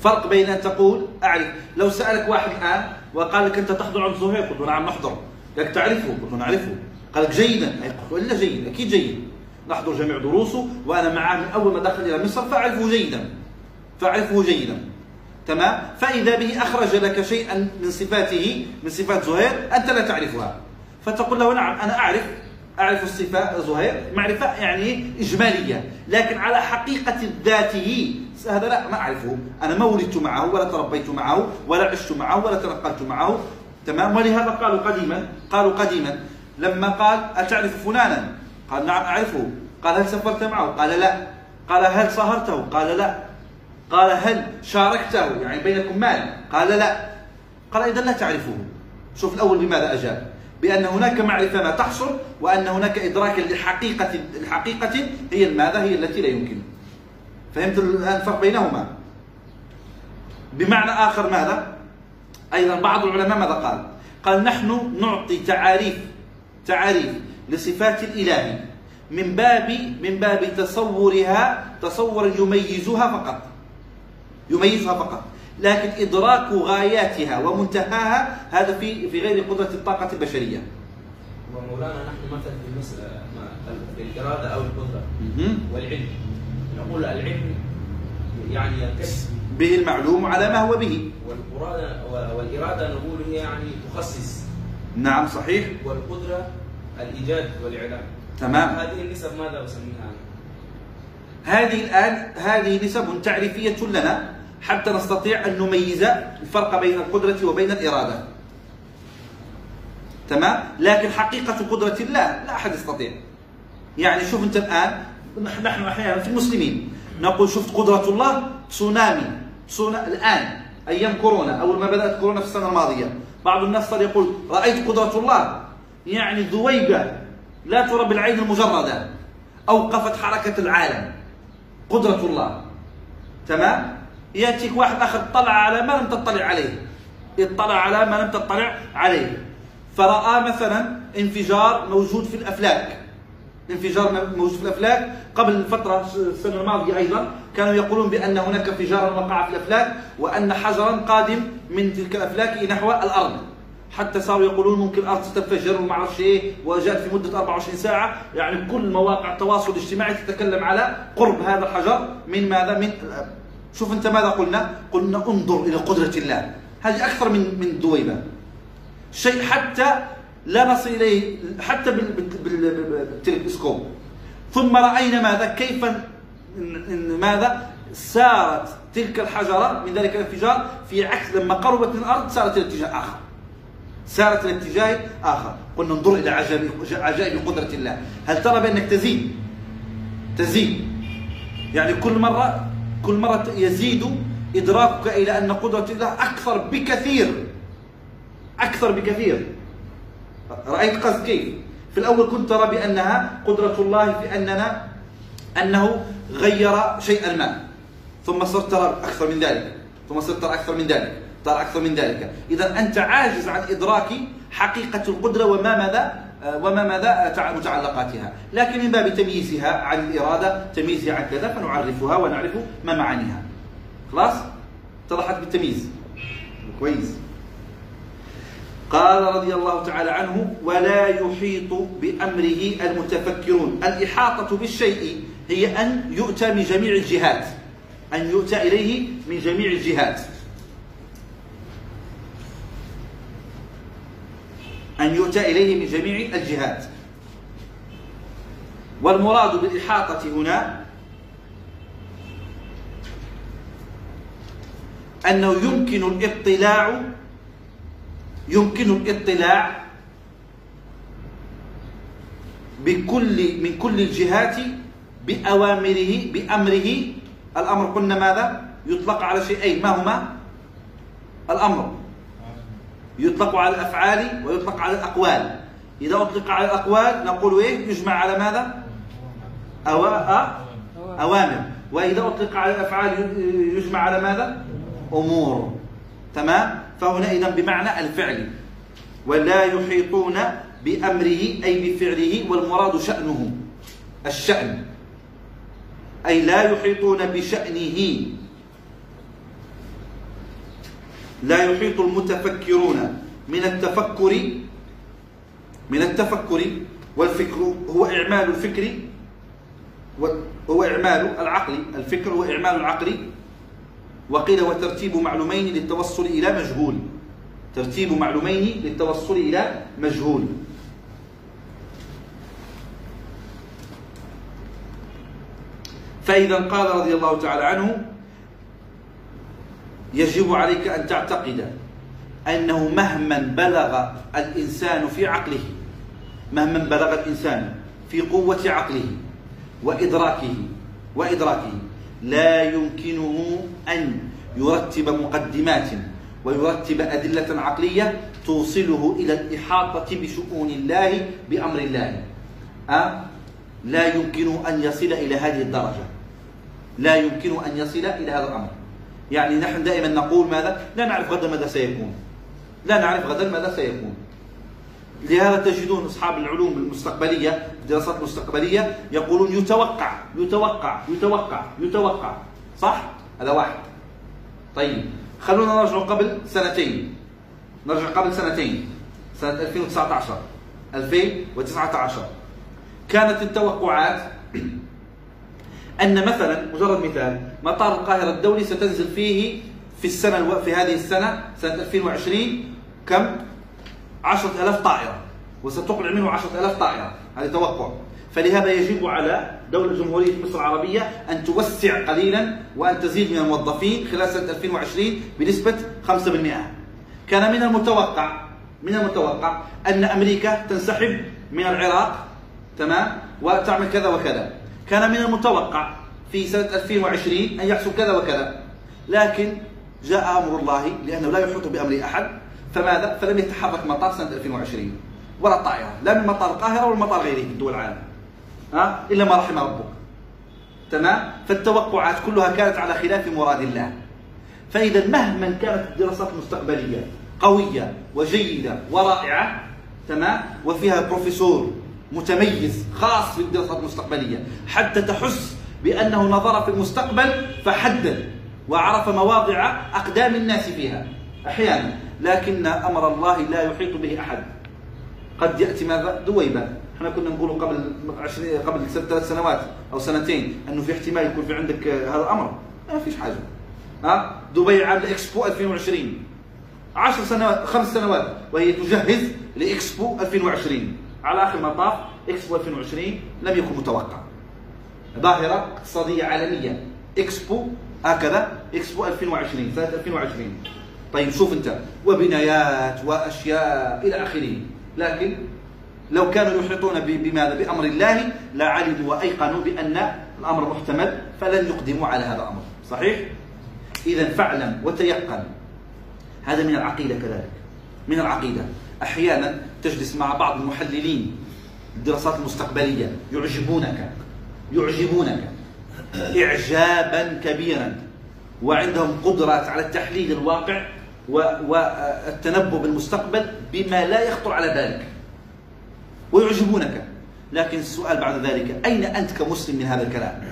فرق بين أن تقول أعرف. لو سألك واحد الآن وقال لك أنت تحضر عند زهير قلت نعم نحضر لك تعرفه له نعرفه. قال لك جيدا. إلا جيد؟ أكيد جيد. نحضر جميع دروسه وأنا معه من أول ما دخل إلى مصر فأعرفه جيدا. فأعرفه جيدا. تمام؟ فإذا به أخرج لك شيئا من صفاته من صفات زهير أنت لا تعرفها. فتقول له نعم أنا أعرف. أعرف الصفة زهير معرفة يعني إجمالية. لكن على حقيقة ذاته هذا لا ما أعرفه. أنا ما ولدت معه ولا تربيت معه ولا عشت معه ولا تنقلت معه. تمام؟ ولهذا قالوا قديما قالوا قديما لما قال أتعرف فلانا؟ قال نعم أعرفه. قال هل سافرت معه؟ قال لا. قال هل صهرته؟ قال لا. قال هل شاركته؟ يعني بينكم مال؟ قال لا. قال إذا لا تعرفه. شوف الأول بماذا أجاب. بأن هناك معرفة ما تحصل وأن هناك إدراكا لحقيقة الحقيقة هي ماذا هي التي لا يمكن. فهمت الفرق بينهما؟ بمعنى آخر ماذا؟ أيضا بعض العلماء ماذا قال؟ قال نحن نعطي تعاريف تعاريف لصفات الإله من باب من باب تصورها تصورا يميزها فقط يميزها فقط. لكن إدراك غاياتها ومنتهاها هذا في في غير قدرة الطاقة البشرية. ومولانا نحن مثلا في المسألة الإرادة أو القدرة والعلم. نقول العلم يعني ينكشف به المعلوم على ما هو به. والإرادة والإرادة نقول هي يعني تخصص. نعم صحيح. والقدرة الإيجاد والإعلام. تمام. هذه النسب ماذا أسميها؟ هذه الآن هذه نسب تعريفية لنا حتى نستطيع أن نميز الفرق بين القدرة وبين الإرادة. تمام؟ لكن حقيقة قدرة الله لا أحد يستطيع. يعني شوف أنت الآن نحن أحيانا في المسلمين نقول شفت قدرة الله تسونامي. تسونا الآن أيام كورونا أول ما بدأت كورونا في السنة الماضية. بعض الناس صار يقول رأيت قدرة الله. يعني ذويبة لا ترى بالعين المجردة. أوقفت حركة العالم. قدرة الله. تمام؟ يأتيك واحد اخر طلع على ما لم تطلع عليه. اطلع على ما لم تطلع عليه. فرأى مثلا انفجار موجود في الأفلاك. انفجار موجود في الأفلاك قبل فترة السنة الماضية أيضا. كانوا يقولون بأن هناك انفجارا وقع في الأفلاك وأن حجرا قادم من تلك الأفلاك نحو الأرض. حتى صاروا يقولون ممكن الأرض ستنفجر وما أعرفش إيه وجاءت في مدة 24 ساعة. يعني كل مواقع التواصل الاجتماعي تتكلم على قرب هذا الحجر من ماذا؟ من شوف أنت ماذا قلنا؟ قلنا انظر إلى قدرة الله. هذه أكثر من من دويبة. شيء حتى لا نصل إليه حتى بال- بال- بال- بالتلسكوب. ثم رأينا ماذا؟ كيف إن- ماذا؟ سارت تلك الحجرة من ذلك الانفجار في عكس لما قربت من الأرض سارت إلى اتجاه آخر. سارت إلى اتجاه آخر. قلنا انظر إلى عجائب عجائب قدرة الله. هل ترى بأنك تزيد؟ تزيد. يعني كل مره كل مرة يزيد إدراكك إلى أن قدرة الله أكثر بكثير. أكثر بكثير. رأيت قصد كيف؟ في الأول كنت ترى بأنها قدرة الله في أننا أنه غير شيئا ما ثم صرت ترى أكثر من ذلك. ثم صرت ترى أكثر من ذلك. ترى أكثر من ذلك. إذا أنت عاجز عن إدراك حقيقة القدرة وما ماذا آه، وما ماذا تع- متعلقاتها. لكن من باب تمييزها عن الإرادة تمييزها عن كذا فنعرفها ونعرف ما معانيها. خلاص؟ اتضحت بالتمييز. كويس. قال رضي الله تعالى عنه ولا يحيط بأمره المتفكرون. الإحاطة بالشيء هي أن يؤتى من جميع الجهات. أن يؤتى إليه من جميع الجهات. أن يؤتى إليه من جميع الجهات. والمراد بالإحاطة هنا أنه يمكن الاطلاع يمكن الاطلاع بكل من كل الجهات بأوامره بأمره الأمر قلنا ماذا؟ يطلق على شيئين ما هما؟ الأمر يطلق على الأفعال ويطلق على الأقوال إذا أطلق على الأقوال نقول إيه؟ يجمع على ماذا؟ أوا... أ... أوامر وإذا أطلق على الأفعال يجمع على ماذا؟ أمور تمام؟ فهنا إذا بمعنى الفعل ولا يحيطون بأمره أي بفعله والمراد شأنه الشأن أي لا يحيطون بشأنه. لا يحيط المتفكرون من التفكر من التفكر والفكر. هو إعمال الفكر هو إعمال العقل. الفكر هو إعمال العقل. وقيل وترتيب معلومين للتوصل إلى مجهول. ترتيب معلومين للتوصل إلى مجهول. فإذا قال رضي الله تعالى عنه يجب عليك أن تعتقد أنه مهما بلغ الإنسان في عقله مهما بلغ الإنسان في قوة عقله وإدراكه وإدراكه لا يمكنه أن يرتب مقدمات ويرتب أدلة عقلية توصله إلى الإحاطة بشؤون الله بأمر الله أه؟ لا يمكنه أن يصل إلى هذه الدرجة لا يمكنه أن يصل إلى هذا الأمر. يعني نحن دائما نقول ماذا؟ لا نعرف غدا ماذا سيكون. لا نعرف غدا ماذا سيكون. لهذا تجدون أصحاب العلوم المستقبلية الدراسات المستقبلية يقولون يتوقع يتوقع يتوقع يتوقع. صح؟ هذا واحد. طيب خلونا نرجع قبل سنتين. نرجع قبل سنتين. سنة 2019 2019 كانت التوقعات أن مثلا مجرد مثال مطار القاهرة الدولي ستنزل فيه في السنة ألو... في هذه السنة سنة 2020 كم؟ 10000 طائرة. وستقلع منه 10000 طائرة. هذا توقع. فلهذا يجب على دولة جمهورية مصر العربية أن توسع قليلا وأن تزيد من الموظفين خلال سنة 2020 بنسبة 5% كان من المتوقع من المتوقع أن أمريكا تنسحب من العراق تمام؟ وتعمل كذا وكذا. كان من المتوقع في سنة 2020 أن يحصل كذا وكذا لكن جاء أمر الله لأنه لا يحيط بأمر أحد فماذا؟ فلم يتحرك مطار سنة 2020 ولا طائرة لا من مطار القاهرة ولا مطار غيره في دول العالم ها؟ إلا ما رحم ربك تمام؟ فالتوقعات كلها كانت على خلاف مراد الله فإذا مهما كانت الدراسات المستقبلية قوية وجيدة ورائعة تمام؟ وفيها بروفيسور متميز خاص بالدراسات المستقبلية. حتى تحس بأنه نظر في المستقبل فحدد وعرف مواضع أقدام الناس فيها أحيانا. لكن أمر الله لا يحيط به أحد. قد يأتي ماذا؟ دويبة. إحنا كنا نقول قبل عشرين قبل ثلاث سنوات أو سنتين أنه في احتمال يكون في عندك هذا الأمر. ما فيش حاجة. ها؟ دبي عامله اكسبو 2020 10 سنوات خمس سنوات وهي تجهز لإكسبو 2020 على آخر المطاف اكسبو 2020 لم يكن متوقع. ظاهرة اقتصادية عالمية اكسبو هكذا اكسبو 2020 سنة 2020 طيب شوف أنت وبنايات وأشياء إلى آخره. لكن لو كانوا يحيطون بماذا؟ بأمر الله لعلموا وأيقنوا بأن الأمر محتمل فلن يقدموا على هذا الأمر. صحيح؟ اذا فاعلم وتيقن. هذا من العقيدة كذلك. من العقيدة. أحيانا تجلس مع بعض المحللين الدراسات المستقبلية. يعجبونك. يعجبونك. اعجابا كبيرا. وعندهم قدرات على التحليل الواقع والتنبؤ بالمستقبل بما لا يخطر على بالك. ويعجبونك. لكن السؤال بعد ذلك أين أنت كمسلم من هذا الكلام؟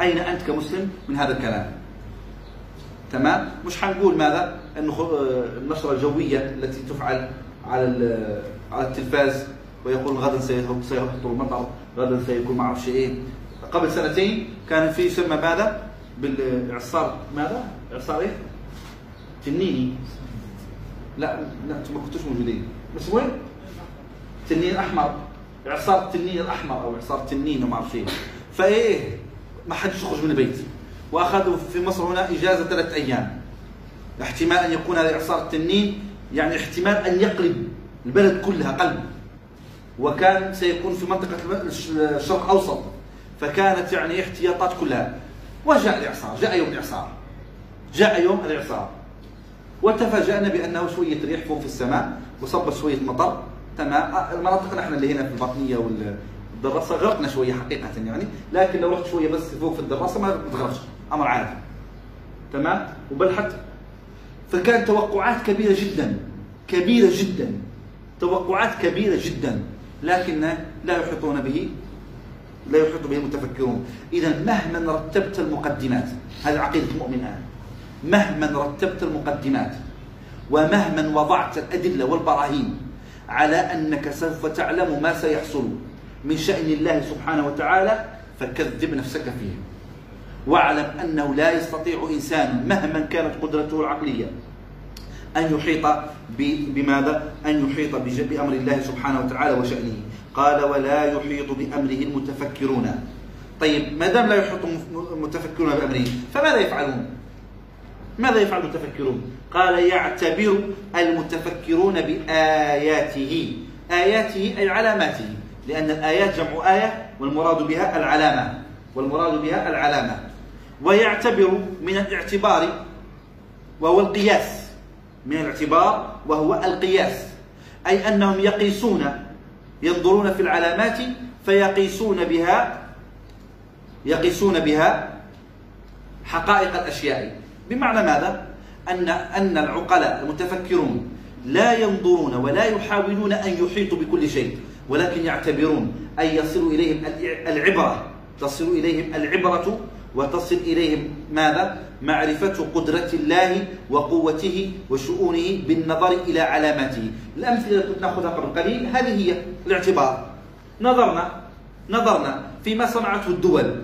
أين أنت كمسلم من هذا الكلام؟ تمام؟ مش حنقول ماذا؟ انه النشرة الجوية التي تفعل على على التلفاز ويقول غدا سيهبط المطر غدا سيكون ما أعرفش إيه. قبل سنتين كان في يسمى ماذا؟ بالإعصار ماذا؟ اعصار إيه تنيني. لا لا أنتم ما كنتوش موجودين. بس وين؟ تنين أحمر. إعصار التنين الأحمر أو إعصار التنين وما اعرف إيه. فإيه؟ ما حدش يخرج من البيت. وأخذوا في مصر هنا إجازة ثلاث أيام. احتمال أن يكون هذا اعصار التنين يعني احتمال أن يقلب البلد كلها قلب. وكان سيكون في منطقة الشرق الأوسط. فكانت يعني احتياطات كلها. وجاء الإعصار جاء يوم الإعصار. جاء يوم الإعصار. وتفاجأنا بأنه شوية ريح فوق في السماء وصب شوية مطر. تمام. مناطقنا إحنا اللي هنا في البطنية والدراسة غرقنا شوية حقيقة يعني. لكن لو رحت شوية بس فوق في الدراسة ما بتغرقش أمر عادي. تمام. وبل حتى فكان توقعات كبيرة جدا كبيرة جدا توقعات كبيرة جدا لكن لا يحيطون به لا يحيط به المتفكرون. إذا مهما رتبت المقدمات هذه عقيدة المؤمن الآن مهما رتبت المقدمات ومهما وضعت الأدلة والبراهين على أنك سوف تعلم ما سيحصل من شأن الله سبحانه وتعالى فكذب نفسك فيه. واعلم أنه لا يستطيع إنسان مهما كانت قدرته العقلية أن يحيط بماذا؟ أن يحيط بأمر الله سبحانه وتعالى وشأنه. قال ولا يحيط بأمره المتفكرون. طيب ما دام لا يحيط المتفكرون بأمره فماذا يفعلون؟ ماذا يفعل المتفكرون؟ قال يعتبر المتفكرون بآياته. آياته أي علاماته. لأن الآيات جمع آية والمراد بها العلامة. والمراد بها العلامة. ويعتبر من الاعتبار وهو القياس. من الاعتبار وهو القياس. أي أنهم يقيسون ينظرون في العلامات فيقيسون بها يقيسون بها حقائق الأشياء. بمعنى ماذا؟ أن أن العقلاء المتفكرون لا ينظرون ولا يحاولون أن يحيطوا بكل شيء ولكن يعتبرون أن يصل إليهم العبرة. تصل إليهم العبرة وتصل إليهم ماذا؟ معرفة قدرة الله وقوته وشؤونه بالنظر إلى علاماته الأمثلة التي نأخذها قبل قليل هذه هي الاعتبار نظرنا نظرنا فيما صنعته الدول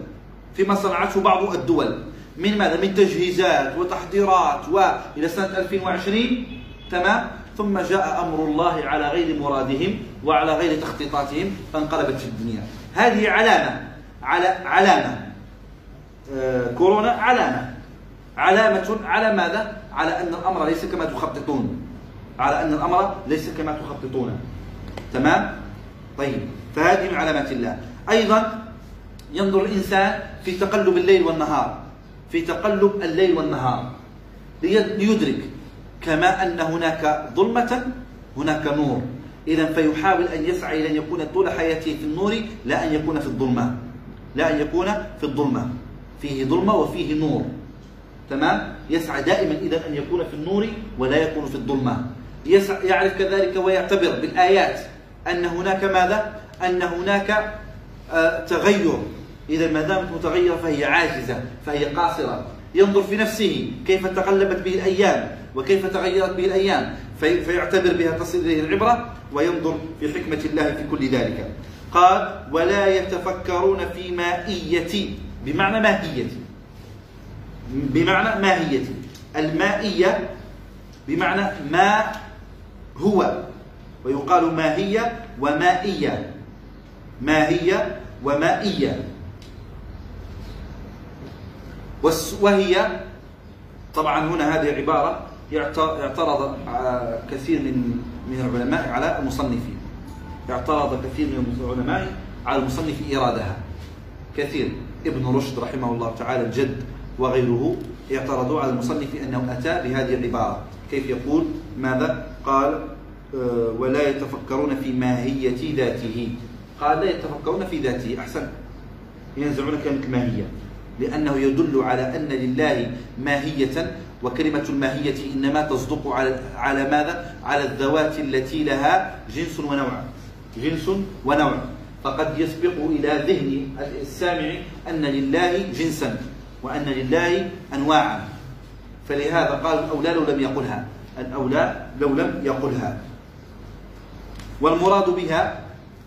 فيما صنعته بعض الدول من ماذا؟ من تجهيزات وتحضيرات وإلى سنة 2020 تمام؟ ثم جاء أمر الله على غير مرادهم وعلى غير تخطيطاتهم فانقلبت الدنيا هذه علامة على علامة كورونا علامة. علامة على ماذا؟ على أن الأمر ليس كما تخططون. على أن الأمر ليس كما تخططون. تمام؟ طيب فهذه من علامات الله. أيضا ينظر الإنسان في تقلب الليل والنهار. في تقلب الليل والنهار. ليدرك كما أن هناك ظلمة هناك نور. إذا فيحاول أن يسعى إلى أن يكون طول حياته في النور لا أن يكون في الظلمة. لا أن يكون في الظلمة. فيه ظلمة وفيه نور. تمام؟ يسعى دائما إذا أن يكون في النور ولا يكون في الظلمة. يسعى يعرف كذلك ويعتبر بالآيات أن هناك ماذا؟ أن هناك آه تغير. إذا ما دامت متغيرة فهي عاجزة فهي قاصرة. ينظر في نفسه كيف تقلبت به الأيام وكيف تغيرت به الأيام. في فيعتبر بها تصل إليه العبرة وينظر في حكمة الله في كل ذلك. قال ولا يتفكرون في مائية بمعنى ماهية. بمعنى ماهية. المائية بمعنى ما هو. ويقال ماهية ومائية. ماهية ومائية. وهي طبعا هنا هذه عبارة اعترض كثير من من العلماء على المصنفين. اعترض كثير من العلماء على المصنف إيرادها. كثير. ابن رشد رحمه الله تعالى الجد وغيره اعترضوا على المصنف أنه أتى بهذه العبارة. كيف يقول؟ ماذا؟ قال آه، ولا يتفكرون في ماهية ذاته. قال لا يتفكرون في ذاته. أحسن. ينزعون كلمة ماهية لأنه يدل على أن لله ماهية وكلمة الماهية إنما تصدق على على ماذا؟ على الذوات التي لها جنس ونوع. جنس ونوع. فقد يسبق إلى ذهن السامع أن لله جنسا وأن لله أنواعا. فلهذا قال الأولى لو لم يقلها. الأولى لو لم يقلها. والمراد بها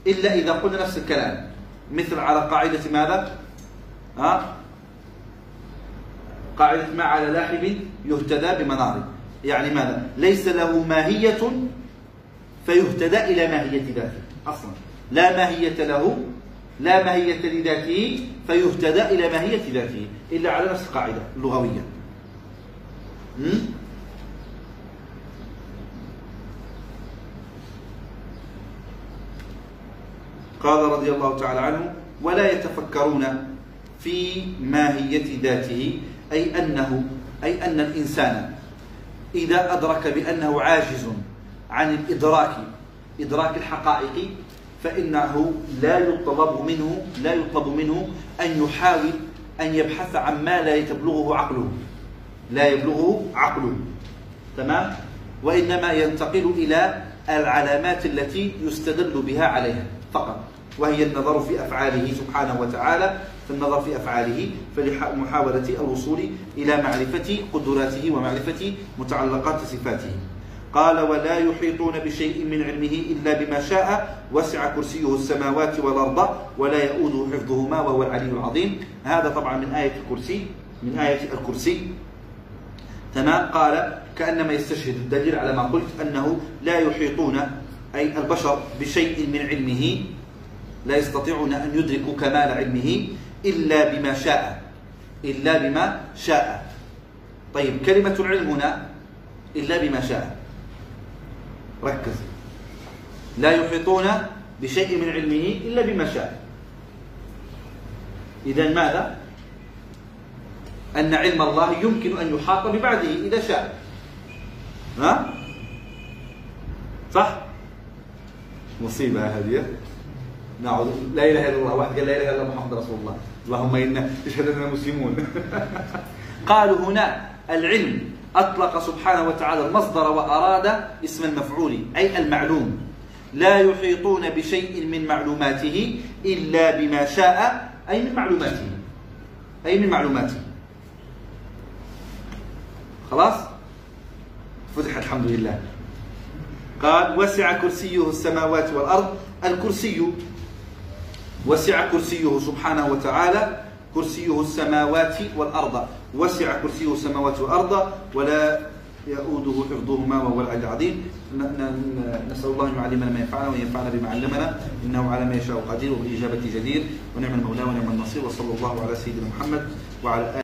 إلا إذا قلنا نفس الكلام. مثل على قاعدة ماذا؟ ها؟ قاعدة ما على لاحب يهتدى بمنار يعني ماذا؟ ليس له ماهية فيهتدى إلى ماهية ذاته. أصلا. لا ماهية له لا ماهية لذاته فيهتدى إلى ماهية ذاته إلا على نفس القاعدة اللغوية. قال رضي الله تعالى عنه ولا يتفكرون في ماهية ذاته أي أنه أي أن الإنسان إذا أدرك بأنه عاجز عن الإدراك إدراك الحقائق فإنه لا يطلب منه لا يطلب منه أن يحاول أن يبحث عن ما لا يبلغه عقله. لا يبلغه عقله. تمام؟ وإنما ينتقل إلى العلامات التي يستدل بها عليها فقط. وهي النظر في أفعاله سبحانه وتعالى. في النظر في أفعاله فلمحاولة الوصول إلى معرفة قدراته ومعرفة متعلقات صفاته. قال ولا يحيطون بشيء من علمه إلا بما شاء وسع كرسيه السماوات والأرض ولا يؤوده حفظهما وهو العلي العظيم. هذا طبعا من آية الكرسي من آية الكرسي. تمام؟ قال كأنما يستشهد الدليل على ما قلت أنه لا يحيطون أي البشر بشيء من علمه لا يستطيعون أن يدركوا كمال علمه إلا بما شاء إلا بما شاء. طيب كلمة العلم هنا إلا بما شاء. ركز. لا يحيطون بشيء من علمه إلا بما شاء. إذا ماذا؟ أن علم الله يمكن أن يحاط ببعده إذا شاء. ها؟ صح؟ مصيبة هذه. نعوذ لا إله إلا الله. واحد قال لا إله إلا الله محمد رسول الله. اللهم إنا اشهد أننا مسلمون. قالوا هنا العلم أطلق سبحانه وتعالى المصدر وأراد اسم المفعول أي المعلوم. لا يحيطون بشيء من معلوماته إلا بما شاء أي من معلوماته. أي من معلوماته. خلاص؟ فتح الحمد لله. قال وسع كرسيه السماوات والأرض. الكرسي وسع كرسيه سبحانه وتعالى كرسيه السماوات والأرض. وسع كرسيه السماوات والأرض ولا يؤوده حفظهما وهو العلي العظيم. نسأل الله أن يعلمنا ما ينفعنا وينفعنا بما علمنا. إنه على ما يشاء قدير وبالإجابة جدير. ونعم المولى ونعم النصير. وصلى الله على سيدنا محمد وعلى آله